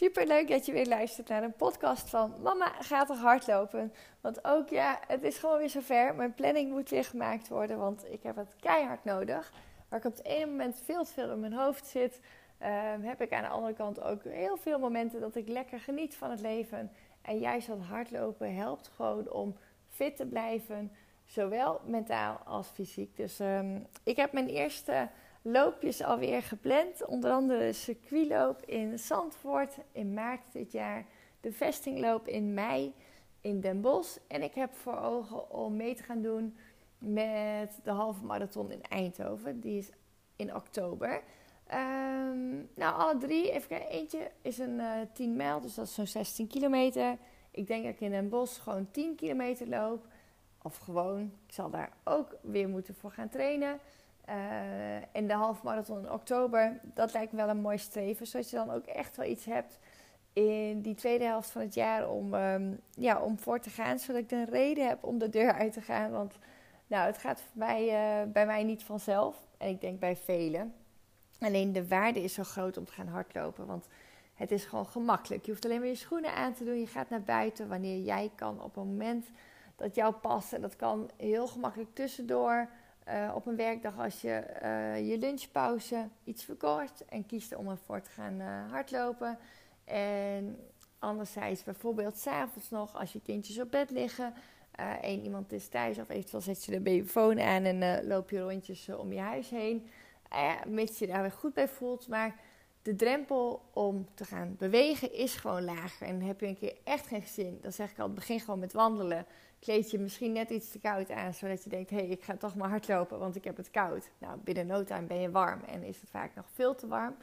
Super leuk dat je weer luistert naar een podcast van Mama gaat toch hardlopen. Want ook ja, het is gewoon weer zover. Mijn planning moet weer gemaakt worden, want ik heb het keihard nodig. Waar ik op het ene moment veel te veel in mijn hoofd zit, ehm, heb ik aan de andere kant ook heel veel momenten dat ik lekker geniet van het leven. En juist dat hardlopen helpt gewoon om fit te blijven, zowel mentaal als fysiek. Dus ehm, ik heb mijn eerste loopjes alweer gepland. Onder andere de circuitloop in Zandvoort in maart dit jaar. De vestingloop in mei in Den Bosch. En ik heb voor ogen om mee te gaan doen met de halve marathon in Eindhoven. Die is in oktober. Ehm, nou, alle drie. Even kijken. Eentje is een uh, eh, 10 mijl, dus dat is zo'n 16 kilometer. Ik denk dat ik in Den Bosch gewoon 10 kilometer loop. Of gewoon, ik zal daar ook weer moeten voor gaan trainen. En de halfmarathon in oktober, dat lijkt me wel een mooi streven. Zodat je dan ook echt wel iets hebt in die tweede helft van het jaar om, um, ja, om voor te gaan. Zodat ik een reden heb om de deur uit te gaan. Want nou, het gaat mij, uh, bij mij niet vanzelf. En ik denk bij velen. Alleen de waarde is zo groot om te gaan hardlopen. Want het is gewoon gemakkelijk. Je hoeft alleen maar je schoenen aan te doen. Je gaat naar buiten wanneer jij kan op een moment dat jou past. En dat kan heel gemakkelijk tussendoor. Uh, op een werkdag als je uh, je lunchpauze iets verkort en kiest om ervoor te gaan uh, hardlopen. En anderzijds bijvoorbeeld s'avonds nog als je kindjes op bed liggen. één iemand is thuis of eventueel zet je de babyfoon aan en loop je rondjes om je huis heen. mits je daar weer goed bij voelt. Maar de drempel om te gaan bewegen is gewoon lager. En heb je een keer echt geen zin, dan zeg ik al, begin gewoon met wandelen kleed je misschien net iets te koud aan, zodat je denkt: hé, hey, ik ga toch maar hardlopen, want ik heb het koud. Nou, binnen no time ben je warm en is het vaak nog veel te warm.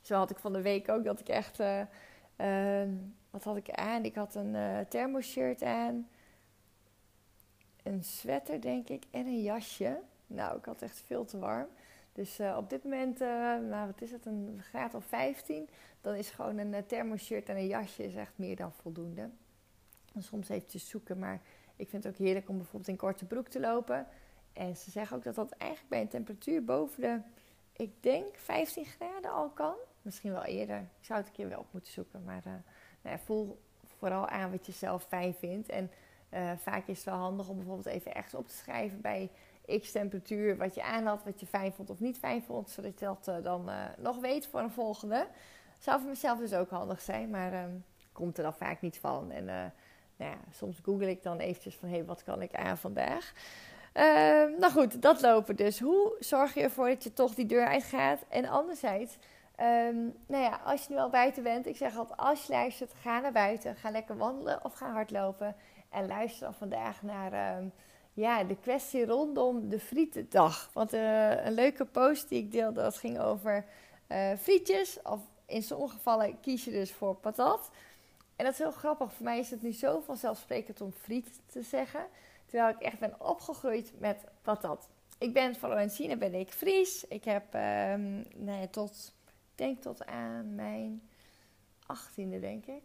Zo had ik van de week ook dat ik echt. Uh, uh, wat had ik aan? Ik had een uh, thermoshirt aan, een sweater, denk ik, en een jasje. Nou, ik had echt veel te warm. Dus op dit moment, nou wat is het, een graad of 15, dan is gewoon een thermoshirt en een jasje is echt meer dan voldoende. En soms eventjes zoeken, maar ik vind het ook heerlijk om bijvoorbeeld in korte broek te lopen. En ze zeggen ook dat dat eigenlijk bij een temperatuur boven de, ik denk 15 graden al kan. Misschien wel eerder. Ik zou het een keer wel op moeten zoeken. Maar nou ja, voel vooral aan wat je zelf fijn vindt. En vaak is het wel handig om bijvoorbeeld even echt op te schrijven bij x temperatuur wat je aan had, wat je fijn vond of niet fijn vond. Zodat je dat uh, dan nog weet voor een volgende. Zou voor mezelf dus ook handig zijn. Maar ehm, komt er dan vaak niet van. En nou ja, soms google ik dan eventjes van... hé, hey, wat kan ik aan vandaag? Uh, nou goed, dat lopen dus. Hoe zorg je ervoor dat je toch die deur uitgaat? En anderzijds, um, nou ja, als je nu al buiten bent... ik zeg altijd, als je luistert, ga naar buiten. Ga lekker wandelen of ga hardlopen. En luister dan vandaag naar... ja, de kwestie rondom de frietendag. Want uh, een leuke post die ik deelde, dat ging over uh, frietjes. Of in sommige gevallen kies je dus voor patat. En dat is heel grappig. Voor mij is het nu zo vanzelfsprekend om friet te zeggen. Terwijl ik echt ben opgegroeid met patat. Ik ben van origine ben ik Fries. Ik heb um, nee, tot, denk tot aan mijn achttiende denk ik.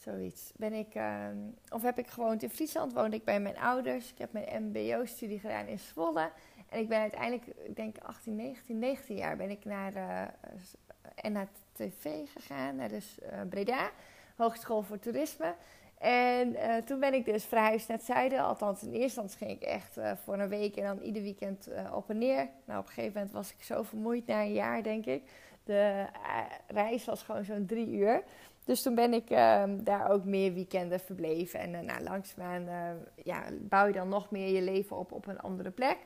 Zoiets. Ben ik, um, of heb ik gewoond in Friesland, woonde ik bij mijn ouders. Ik heb mijn mbo-studie gedaan in Zwolle. En ik ben uiteindelijk, ik denk 18, 19, 19 jaar, ben ik naar uh, en naar tv gegaan, naar de uh, Breda, Hogeschool voor Toerisme. En toen ben ik dus verhuisd naar het zuiden. Althans, in eerste instantie ging ik echt voor een week en dan ieder weekend op en neer. Nou, op een gegeven moment was ik zo vermoeid, na een jaar denk ik. de reis was gewoon zo'n drie uur. Dus toen ben ik ehm, daar ook meer weekenden verbleven. En uh, nou, uh, ja, bouw je dan nog meer je leven op op een andere plek.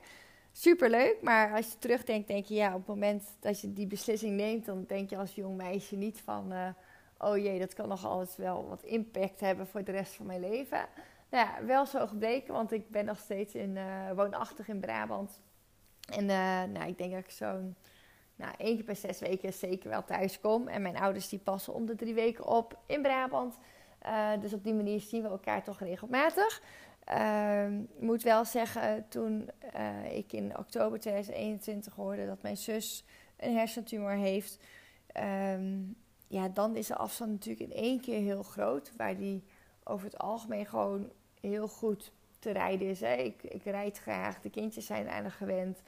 Superleuk, maar als je terugdenkt, denk je ja, op het moment dat je die beslissing neemt, dan denk je als jong meisje niet van, uh, oh jee, dat kan nog altijd wel wat impact hebben voor de rest van mijn leven. Nou ja, wel zo gebleken, want ik ben nog steeds in, woonachtig in Brabant. En nou, ik denk dat ik zo'n nou, één keer per zes weken zeker wel thuis kom. En mijn ouders die passen om de drie weken op in Brabant. Uh, dus op die manier zien we elkaar toch regelmatig. Uh, moet wel zeggen, toen uh, ik in oktober 2021 hoorde dat mijn zus een hersentumor heeft, um, ja, dan is de afstand natuurlijk in één keer heel groot. Waar die over het algemeen gewoon heel goed te rijden is. Ik, ik rijd graag, de kindjes zijn aan gewend.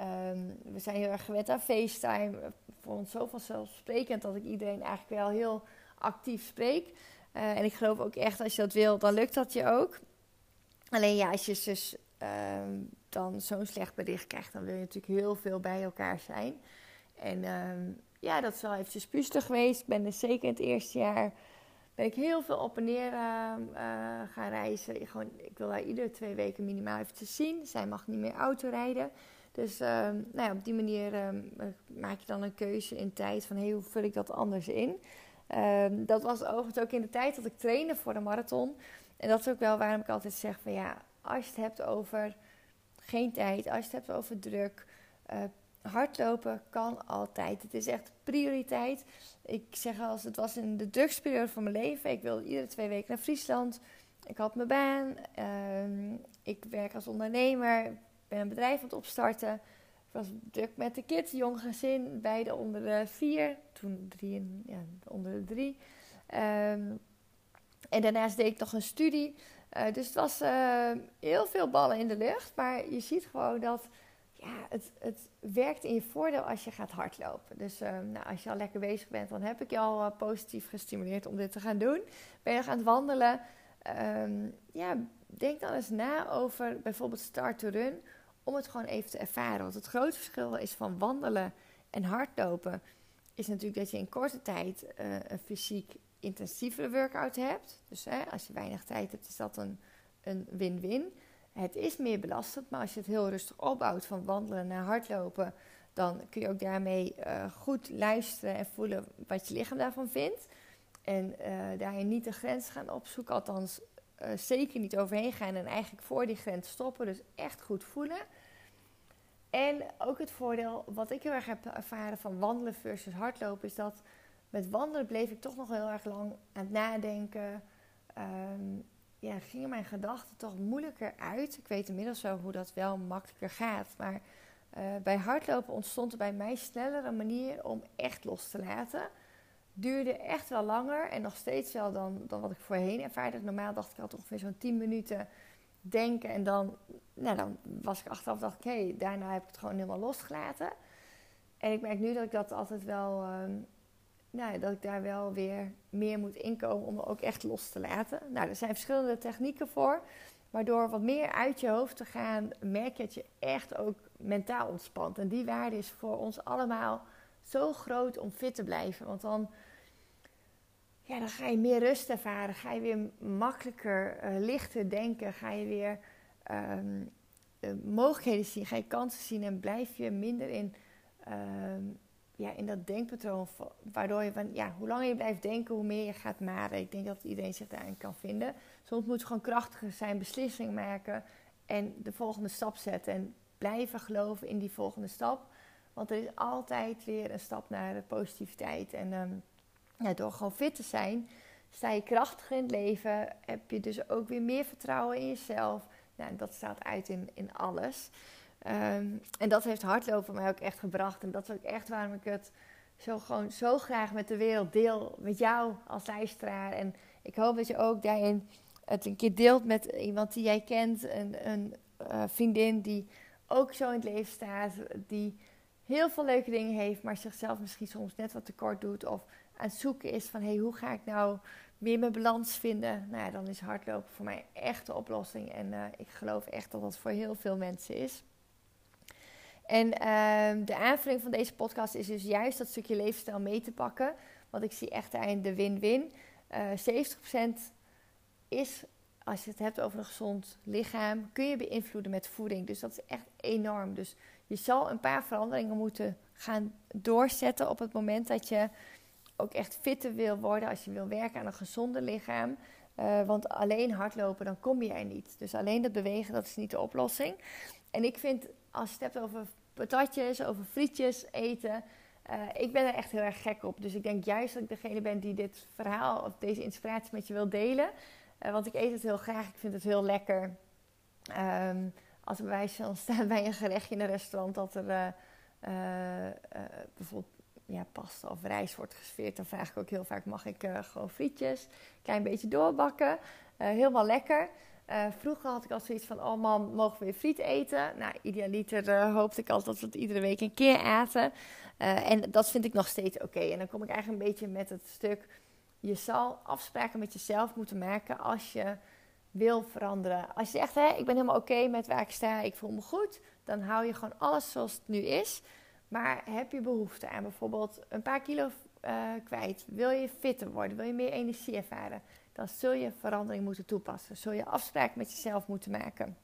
Um, we zijn heel erg gewend aan FaceTime. Voor ons zo vanzelfsprekend dat ik iedereen eigenlijk wel heel actief spreek. Uh, en ik geloof ook echt, als je dat wil, dan lukt dat je ook. Alleen ja, als je dus dan zo'n slecht bericht krijgt, dan wil je natuurlijk heel veel bij elkaar zijn. En um, ja, dat is wel eventjes puustig geweest. Ik ben dus zeker in het eerste jaar ben ik heel veel op en neer uh, gaan reizen. Ik, gewoon, ik wil haar iedere twee weken minimaal eventjes zien. Zij mag niet meer auto rijden. Dus ehm, nou ja, op die manier ehm, maak je dan een keuze in tijd van hoe vul ik dat anders in. Ehm, dat was overigens ook in de tijd dat ik trainde voor de marathon. En dat is ook wel waarom ik altijd zeg van ja, als je het hebt over geen tijd, als je het hebt over druk, uh, hardlopen kan altijd. Het is echt prioriteit. Ik zeg als het was in de drugsperiode van mijn leven. Ik wilde iedere twee weken naar Friesland. Ik had mijn baan. ik werk als ondernemer ben een bedrijf aan het opstarten. Ik was druk met de kids, jong gezin, beide onder de vier. Toen drie ja, onder de drie. Um, en daarnaast deed ik nog een studie. Uh, dus het was uh, heel veel ballen in de lucht. Maar je ziet gewoon dat ja, het, het werkt in je voordeel als je gaat hardlopen. Dus uh, nou, als je al lekker bezig bent, dan heb ik je al positief gestimuleerd om dit te gaan doen. Ben je nog aan het wandelen? Um, ja, denk dan eens na over bijvoorbeeld start to run om het gewoon even te ervaren. Want het grote verschil is van wandelen en hardlopen, is natuurlijk dat je in korte tijd uh, een fysiek intensievere workout hebt. Dus hè, als je weinig tijd hebt, is dat een win-win. Het is meer belastend, maar als je het heel rustig opbouwt van wandelen naar hardlopen, dan kun je ook daarmee uh, goed luisteren en voelen wat je lichaam daarvan vindt. En uh, daarin niet de grens gaan opzoeken, althans uh, zeker niet overheen gaan en eigenlijk voor die grens stoppen. Dus echt goed voelen. En ook het voordeel, wat ik heel erg heb ervaren van wandelen versus hardlopen, is dat met wandelen bleef ik toch nog heel erg lang aan het nadenken. Um, ja, gingen mijn gedachten toch moeilijker uit. Ik weet inmiddels wel hoe dat wel makkelijker gaat. Maar uh, bij hardlopen ontstond er bij mij sneller een manier om echt los te laten. Duurde echt wel langer en nog steeds wel dan, dan wat ik voorheen ervaarde. Normaal dacht ik altijd ongeveer zo'n 10 minuten denken. En dan, nou, dan was ik achteraf, dacht ik, hey, daarna heb ik het gewoon helemaal losgelaten. En ik merk nu dat ik dat altijd wel, uh, nou, dat ik daar wel weer meer moet inkomen om er ook echt los te laten. Nou, er zijn verschillende technieken voor. Maar door wat meer uit je hoofd te gaan, merk je dat je echt ook mentaal ontspant. En die waarde is voor ons allemaal zo groot om fit te blijven. Want dan ja, dan ga je meer rust ervaren. Ga je weer makkelijker, uh, lichter denken. Ga je weer um, uh, mogelijkheden zien. Ga je kansen zien. En blijf je minder in, um, ja, in dat denkpatroon. Waardoor je van, ja, hoe langer je blijft denken, hoe meer je gaat maren. Ik denk dat iedereen zich daarin kan vinden. Soms moet je gewoon krachtiger zijn, beslissingen maken. En de volgende stap zetten. En blijven geloven in die volgende stap. Want er is altijd weer een stap naar positiviteit. En... Um, door gewoon fit te zijn, sta je krachtiger in het leven. Heb je dus ook weer meer vertrouwen in jezelf. Nou, dat staat uit in, in alles. Um, en dat heeft hardlopen mij ook echt gebracht. En dat is ook echt waarom ik het zo, gewoon zo graag met de wereld deel. Met jou als luisteraar. En ik hoop dat je ook daarin het een keer deelt met iemand die jij kent. Een, een uh, vriendin die ook zo in het leven staat. Die heel veel leuke dingen heeft, maar zichzelf misschien soms net wat tekort doet. Of aan het zoeken is van hey, hoe ga ik nou meer mijn balans vinden? Nou ja, dan is hardlopen voor mij echt de oplossing. En uh, ik geloof echt dat dat voor heel veel mensen is. En ehm, de aanvulling van deze podcast is dus juist dat stukje levensstijl mee te pakken. Want ik zie echt de win-win. Uh, 70% is, als je het hebt over een gezond lichaam, kun je beïnvloeden met voeding. Dus dat is echt enorm. Dus je zal een paar veranderingen moeten gaan doorzetten op het moment dat je ook echt fitter wil worden. Als je wil werken aan een gezonde lichaam. Uh, want alleen hardlopen, dan kom je er niet. Dus alleen dat bewegen, dat is niet de oplossing. En ik vind, als je het hebt over patatjes, over frietjes eten. Uh, ik ben er echt heel erg gek op. Dus ik denk juist dat ik degene ben die dit verhaal of deze inspiratie met je wil delen. Uh, want ik eet het heel graag. Ik vind het heel lekker. Um, als bij van staat bij een gerechtje in een restaurant dat er uh, bijvoorbeeld ja, pasta of rijst wordt gesfeerd, dan vraag ik ook heel vaak: mag ik gewoon frietjes? Klein beetje doorbakken. helemaal lekker. Vroeger had ik al zoiets van: oh man, mogen we weer friet eten? Nou, idealiter hoopte ik altijd dat we het iedere week een keer aten. En dat vind ik nog steeds oké. En dan kom ik eigenlijk een beetje met het stuk: je zal afspraken met jezelf moeten maken als je wil veranderen. Als je zegt: hè, ik ben helemaal oké met waar ik sta, ik voel me goed, dan hou je gewoon alles zoals het nu is. Maar heb je behoefte aan bijvoorbeeld een paar kilo kwijt? Wil je fitter worden? Wil je meer energie ervaren? dan zul je verandering moeten toepassen. Zul je afspraken met jezelf moeten maken.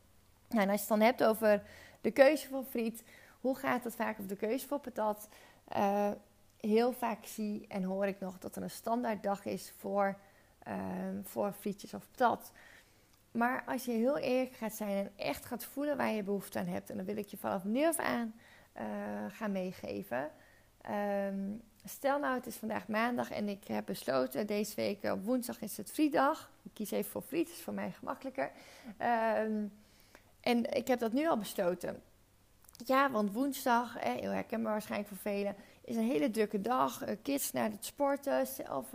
Nou, en als je het dan hebt over de keuze voor friet, hoe gaat het vaak of de keuze voor patat? Uh, heel vaak zie en hoor ik nog dat er een standaard dag is voor, uh, voor frietjes of patat. Maar als je heel eerlijk gaat zijn en echt gaat voelen waar je behoefte aan hebt, en dan wil ik je vanaf nu af aan uh, gaan meegeven. Um, Stel nou, het is vandaag maandag en ik heb besloten deze week op woensdag is het frietdag. Ik kies even voor friet, is voor mij gemakkelijker. Um, en ik heb dat nu al besloten. Ja, want woensdag, eh, heel herkenbaar waarschijnlijk voor velen, is een hele drukke dag. Uh, kids naar het sporten, zelf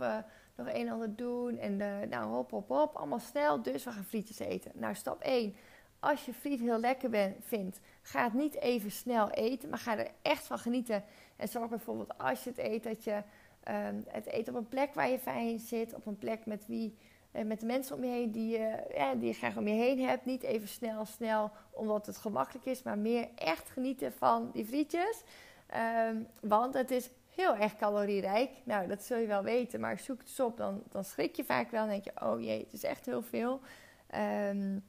nog een en ander doen. En uh, nou, hop, hop, hop, allemaal snel. Dus we gaan frietjes eten. Nou, stap 1. Als je friet heel lekker ben, vindt, ga het niet even snel eten, maar ga er echt van genieten. En zorg bijvoorbeeld als je het eet, dat je um, het eet op een plek waar je fijn zit, op een plek met wie, uh, met de mensen om je heen die, uh, ja, die je graag om je heen hebt. Niet even snel, snel, omdat het gemakkelijk is, maar meer echt genieten van die frietjes. Um, want het is heel erg calorierijk. Nou, dat zul je wel weten, maar zoek het eens op, dan, dan schrik je vaak wel en denk je, oh jee, het is echt heel veel. Um,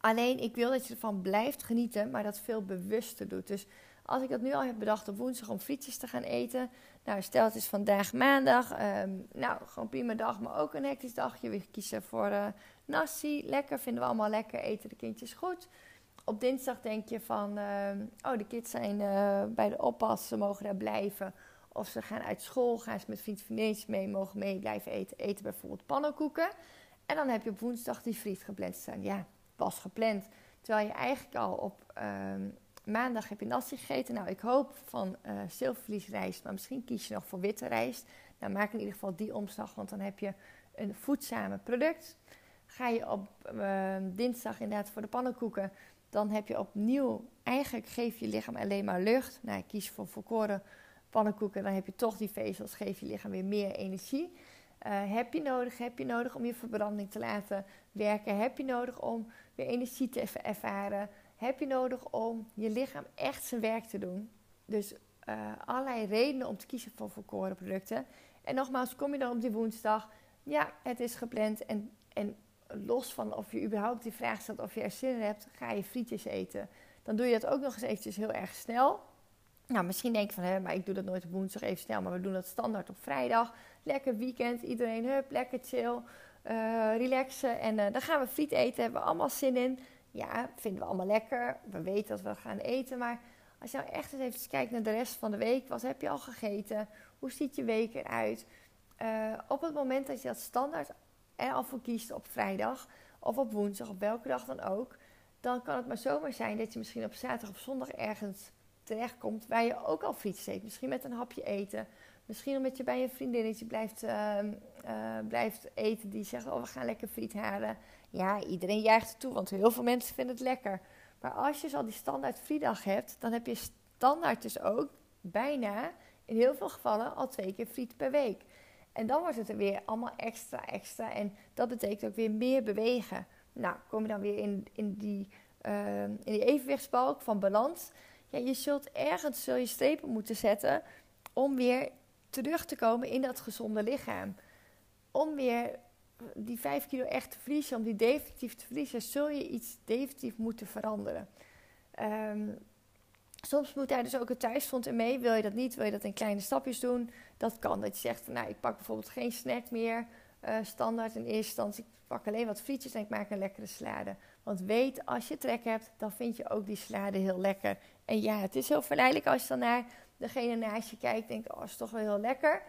Alleen ik wil dat je ervan blijft genieten, maar dat veel bewuster doet. Dus als ik dat nu al heb bedacht op woensdag om frietjes te gaan eten. Nou, stel het is vandaag maandag. Um, nou, gewoon prima dag, maar ook een hectisch dagje. We kiezen voor uh, nasi. Lekker, vinden we allemaal lekker. Eten de kindjes goed. Op dinsdag denk je van, uh, oh, de kids zijn uh, bij de oppas. Ze mogen daar blijven. Of ze gaan uit school, gaan ze met vriend mee, mogen mee blijven eten. Eten bijvoorbeeld pannenkoeken. En dan heb je op woensdag die friet gepland staan. Ja, was gepland. Terwijl je eigenlijk al op um, maandag heb je nasi gegeten. Nou, ik hoop van uh, maar misschien kies je nog voor witte rijst. Nou, maak in ieder geval die omslag, want dan heb je een voedzame product. Ga je op uh, dinsdag inderdaad voor de pannenkoeken, dan heb je opnieuw, eigenlijk geef je lichaam alleen maar lucht. Nou, kies voor volkoren pannenkoeken, dan heb je toch die vezels, geef je lichaam weer meer energie. Uh, heb je nodig? Heb je nodig om je verbranding te laten werken? Heb je nodig om weer energie te ervaren? Heb je nodig om je lichaam echt zijn werk te doen? Dus uh, allerlei redenen om te kiezen voor volkoren producten. En nogmaals, kom je dan op die woensdag? Ja, het is gepland. En, en los van of je überhaupt die vraag stelt of je er zin in hebt, ga je frietjes eten. Dan doe je dat ook nog eens eventjes heel erg snel. Nou, misschien denk je van, hè, maar ik doe dat nooit op woensdag even snel. Maar we doen dat standaard op vrijdag. Lekker weekend, iedereen, hup, lekker chill, uh, relaxen. En uh, dan gaan we friet eten, hebben we allemaal zin in. Ja, vinden we allemaal lekker. We weten dat we gaan eten. Maar als je nou echt eens even kijkt naar de rest van de week. Wat heb je al gegeten? Hoe ziet je week eruit? Uh, op het moment dat je dat standaard er al voor kiest op vrijdag of op woensdag, op welke dag dan ook, dan kan het maar zomaar zijn dat je misschien op zaterdag of zondag ergens terechtkomt waar je ook al friet steekt. Misschien met een hapje eten. Misschien omdat je bij een vriendinnetje blijft, uh, uh, blijft eten die zegt: Oh, we gaan lekker friet halen. Ja, iedereen juicht er toe, want heel veel mensen vinden het lekker. Maar als je zo die standaard frietdag hebt, dan heb je standaard dus ook bijna in heel veel gevallen al twee keer friet per week. En dan wordt het er weer allemaal extra, extra. En dat betekent ook weer meer bewegen. Nou, kom je dan weer in, in, die, uh, in die evenwichtsbalk van balans ja, je zult ergens zul je strepen moeten zetten om weer terug te komen in dat gezonde lichaam. Om weer die 5 kilo echt te verliezen, om die definitief te verliezen, zul je iets definitief moeten veranderen. Um, soms moet daar dus ook het thuisfront in mee. Wil je dat niet? Wil je dat in kleine stapjes doen? Dat kan. Dat je zegt, nou, ik pak bijvoorbeeld geen snack meer uh, standaard in eerste instantie. Ik pak alleen wat frietjes en ik maak een lekkere salade. Want weet, als je trek hebt, dan vind je ook die salade heel lekker. En ja, het is heel verleidelijk als je dan naar degene naast je kijkt. Denkt, oh, is toch wel heel lekker.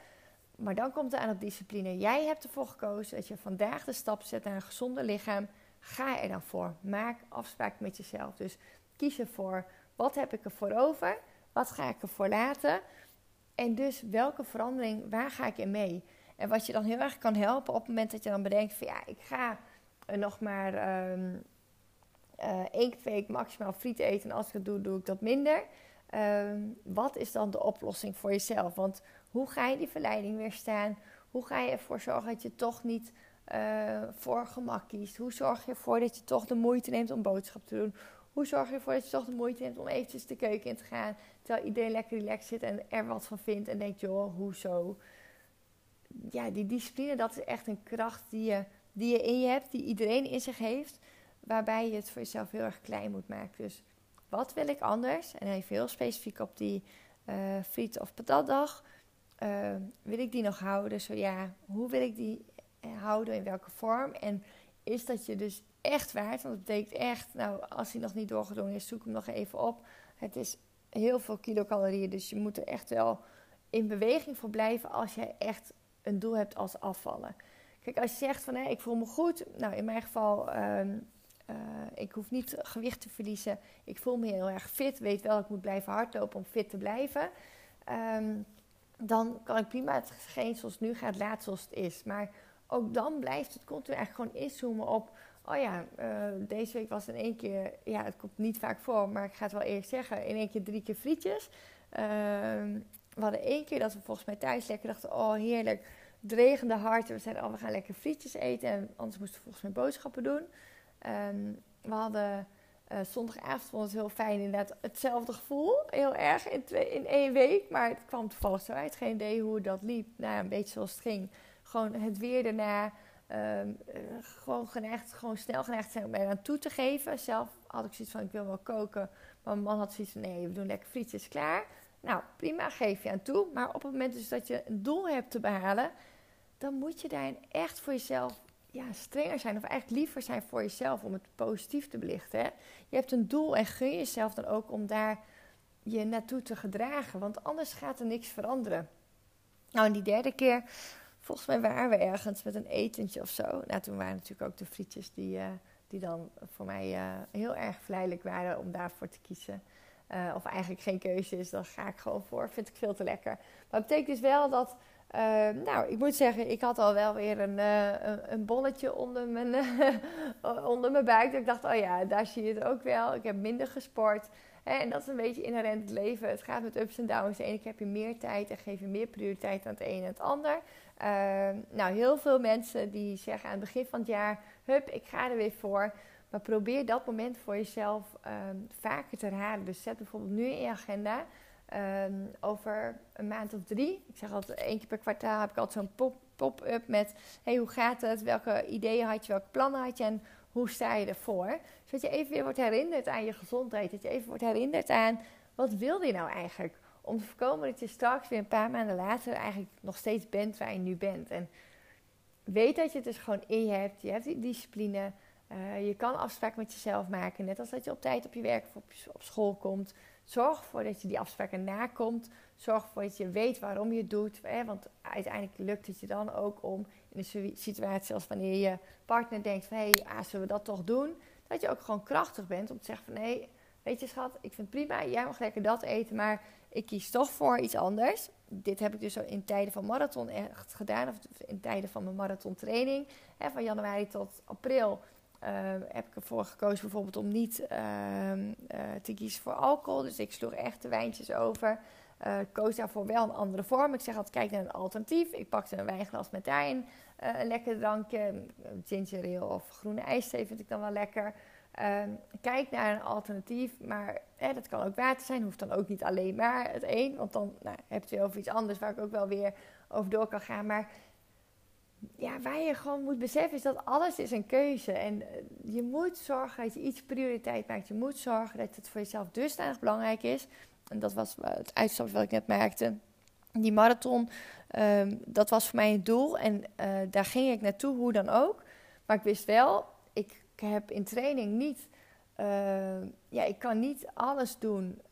Maar dan komt het aan op discipline. Jij hebt ervoor gekozen dat je vandaag de stap zet naar een gezonder lichaam. Ga er dan voor. Maak afspraak met jezelf. Dus kies ervoor. Wat heb ik ervoor over? Wat ga ik ervoor laten? En dus welke verandering, waar ga ik in mee? En wat je dan heel erg kan helpen op het moment dat je dan bedenkt van ja, ik ga nog maar um, uh, één keer per week maximaal friet eten. En als ik dat doe, doe ik dat minder. Ehm, wat is dan de oplossing voor jezelf? Want hoe ga je die verleiding weerstaan? Hoe ga je ervoor zorgen dat je toch niet uh, voor gemak kiest? Hoe zorg je ervoor dat je toch de moeite neemt om boodschap te doen? Hoe zorg je ervoor dat je toch de moeite neemt om eventjes de keuken in te gaan... terwijl iedereen lekker relaxed zit en er wat van vindt en denkt... joh, hoezo? Ja, die discipline, dat is echt een kracht die je, die je in je hebt, die iedereen in zich heeft... waarbij je het voor jezelf heel erg klein moet maken. Dus wat wil ik anders? En even heel specifiek op die uh, friet- of patatdag. Uh, wil ik die nog houden? Zo ja, hoe wil ik die eh, houden? In welke vorm? En is dat je dus echt waard? Want dat betekent echt, nou, als hij nog niet doorgedrongen is, zoek hem nog even op. Het is heel veel kilocalorieën, dus je moet er echt wel in beweging voor blijven als je echt een doel hebt als afvallen. Kijk, als je zegt van hé, ik voel me goed, nou in mijn geval um, uh, ik hoef niet gewicht te verliezen. Ik voel me heel erg fit. Weet wel, ik moet blijven hardlopen om fit te blijven. Um, dan kan ik prima hetgeen zoals nu gaat laten zoals het is. Maar ook dan blijft het continu eigenlijk gewoon inzoomen op... Oh ja, uh, deze week was in één keer... Ja, het komt niet vaak voor, maar ik ga het wel eerst zeggen. In één keer drie keer frietjes. Uh, we hadden één keer dat we volgens mij thuis lekker dachten... Oh, heerlijk. Het regende hard. En we zeiden, oh, we gaan lekker frietjes eten. En anders moesten we volgens mij boodschappen doen. Um, we hadden uh, zondagavond vond het heel fijn, inderdaad hetzelfde gevoel, heel erg in, twee, in één week. Maar het kwam toevallig zo uit, geen idee hoe dat liep. Nou, een beetje zoals het ging. Gewoon het weer daarna, um, gewoon geneigd, gewoon snel geneigd zijn om er aan toe te geven. Zelf had ik zoiets van, ik wil wel koken. Maar mijn man had zoiets van, nee, we doen lekker frietjes, klaar. Nou, prima, geef je aan toe. Maar op het moment dus dat je een doel hebt te behalen, dan moet je daar echt voor jezelf ja, strenger zijn of eigenlijk liever zijn voor jezelf om het positief te belichten. Je hebt een doel en gun jezelf dan ook om daar je naartoe te gedragen, want anders gaat er niks veranderen. Nou, en die derde keer, volgens mij waren we ergens met een etentje of zo. Nou, toen waren natuurlijk ook de frietjes die, uh, die dan voor mij uh, heel erg verleidelijk waren om daarvoor te kiezen. Uh, of eigenlijk geen keuze is, dan ga ik gewoon voor. Vind ik veel te lekker. Maar het betekent dus wel dat uh, nou, ik moet zeggen, ik had al wel weer een, uh, een bolletje onder mijn, onder mijn buik. Dat ik dacht, oh ja, daar zie je het ook wel. Ik heb minder gesport. En dat is een beetje inherent het leven. Het gaat met ups en downs. De ene keer heb je meer tijd en geef je meer prioriteit aan het een en het ander. Ehm, nou, heel veel mensen die zeggen aan het begin van het jaar... Hup, ik ga er weer voor. Maar probeer dat moment voor jezelf um, vaker te herhalen. Dus zet bijvoorbeeld nu in je agenda... Um, over een maand of drie, ik zeg altijd één keer per kwartaal, heb ik altijd zo'n pop-up met: hey, hoe gaat het? Welke ideeën had je? Welke plannen had je? En hoe sta je ervoor? Zodat je even weer wordt herinnerd aan je gezondheid. Dat je even wordt herinnerd aan wat wil je nou eigenlijk? Om te voorkomen dat je straks weer een paar maanden later eigenlijk nog steeds bent waar je nu bent. En weet dat je het dus gewoon in je hebt. Je hebt die discipline. Uh, je kan afspraken met jezelf maken. Net als dat je op tijd op je werk of op school komt. Zorg ervoor dat je die afspraken nakomt. Zorg ervoor dat je weet waarom je het doet. Hè? Want uiteindelijk lukt het je dan ook om in een situatie als wanneer je partner denkt van... hé, hey, zullen we dat toch doen? Dat je ook gewoon krachtig bent om te zeggen van... hé, hey, weet je schat, ik vind het prima. Jij mag lekker dat eten, maar ik kies toch voor iets anders. Dit heb ik dus in tijden van marathon echt gedaan. Of in tijden van mijn marathontraining. Hè, van januari tot april uh, heb ik ervoor gekozen bijvoorbeeld om niet uh, uh, te kiezen voor alcohol. Dus ik sloeg echt de wijntjes over. Eh, ik koos daarvoor wel een andere vorm. Ik zeg altijd, kijk naar een alternatief. Ik pakte een wijnglas met daarin eh, een lekker drankje. Ginger of groene ijsthee vind ik dan wel lekker. Ehm, kijk naar een alternatief, maar hè, dat kan ook water zijn, hoeft dan ook niet alleen maar het een, want dan nou, heb je over iets anders waar ik ook wel weer over door kan gaan. Maar ja, waar je gewoon moet beseffen is dat alles is een keuze. En eh, je moet zorgen dat je iets prioriteit maakt. Je moet zorgen dat het voor jezelf dusdanig belangrijk is. En dat was het uitstapje wat ik net maakte. Die marathon, um, dat was voor mij het doel. En uh, daar ging ik naartoe, hoe dan ook. Maar ik wist wel, ik heb in training niet... Ja, ik kan niet alles doen Ehm,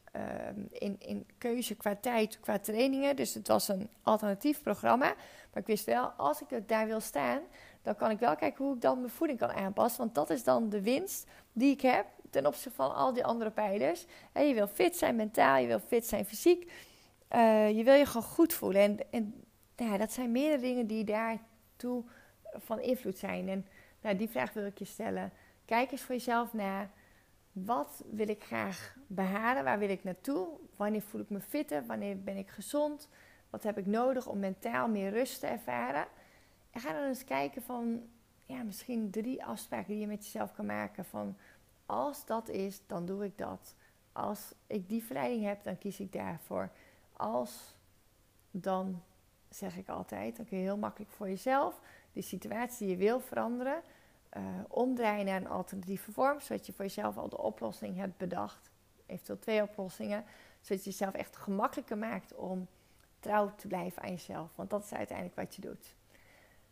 in, in keuze qua tijd, qua trainingen. Dus het was een alternatief programma. Maar ik wist wel, als ik het daar wil staan, dan kan ik wel kijken hoe ik dan mijn voeding kan aanpassen. Want dat is dan de winst die ik heb ten opzichte van al die andere pijlers. je wil fit zijn mentaal, je wil fit zijn fysiek. Uh, je wil je gewoon goed voelen. En, en ja, dat zijn meerdere dingen die daartoe van invloed zijn. En nou, die vraag wil ik je stellen. Kijk eens voor jezelf naar wat wil ik graag behalen? Waar wil ik naartoe? Wanneer voel ik me fitter? Wanneer ben ik gezond? Wat heb ik nodig om mentaal meer rust te ervaren? En ga dan eens kijken van, ja, misschien drie afspraken die je met jezelf kan maken. Van, als dat is, dan doe ik dat. Als ik die verleiding heb, dan kies ik daarvoor. Als, dan zeg ik altijd, dan kun je heel makkelijk voor jezelf die situatie die je wil veranderen uh, omdraaien naar een alternatieve vorm, zodat je voor jezelf al de oplossing hebt bedacht. Eventueel twee oplossingen, zodat je jezelf echt gemakkelijker maakt om trouw te blijven aan jezelf. Want dat is uiteindelijk wat je doet.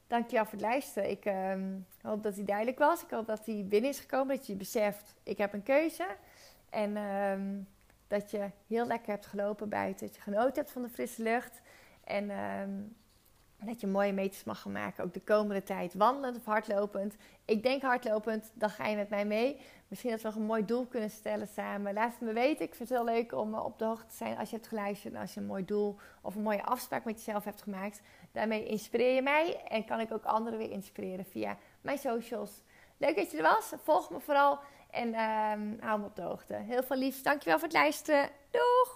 Dankjewel voor het luisteren. Ik uh, hoop dat hij duidelijk was. Ik hoop dat hij binnen is gekomen. Dat je beseft, ik heb een keuze. En uh, dat je heel lekker hebt gelopen buiten. Dat je genoten hebt van de frisse lucht. En ehm, dat je mooie meters mag gaan maken, ook de komende tijd. Wandelend of hardlopend. Ik denk hardlopend, dan ga je met mij mee. Misschien dat we een mooi doel kunnen stellen samen. Laat het me weten. Ik vind het heel leuk om op de hoogte te zijn als je hebt geluisterd. En als je een mooi doel of een mooie afspraak met jezelf hebt gemaakt. Daarmee inspireer je mij en kan ik ook anderen weer inspireren via mijn socials. Leuk dat je er was. Volg me vooral en uh, hou me op de hoogte. Heel veel liefs. Dankjewel voor het luisteren. Doeg!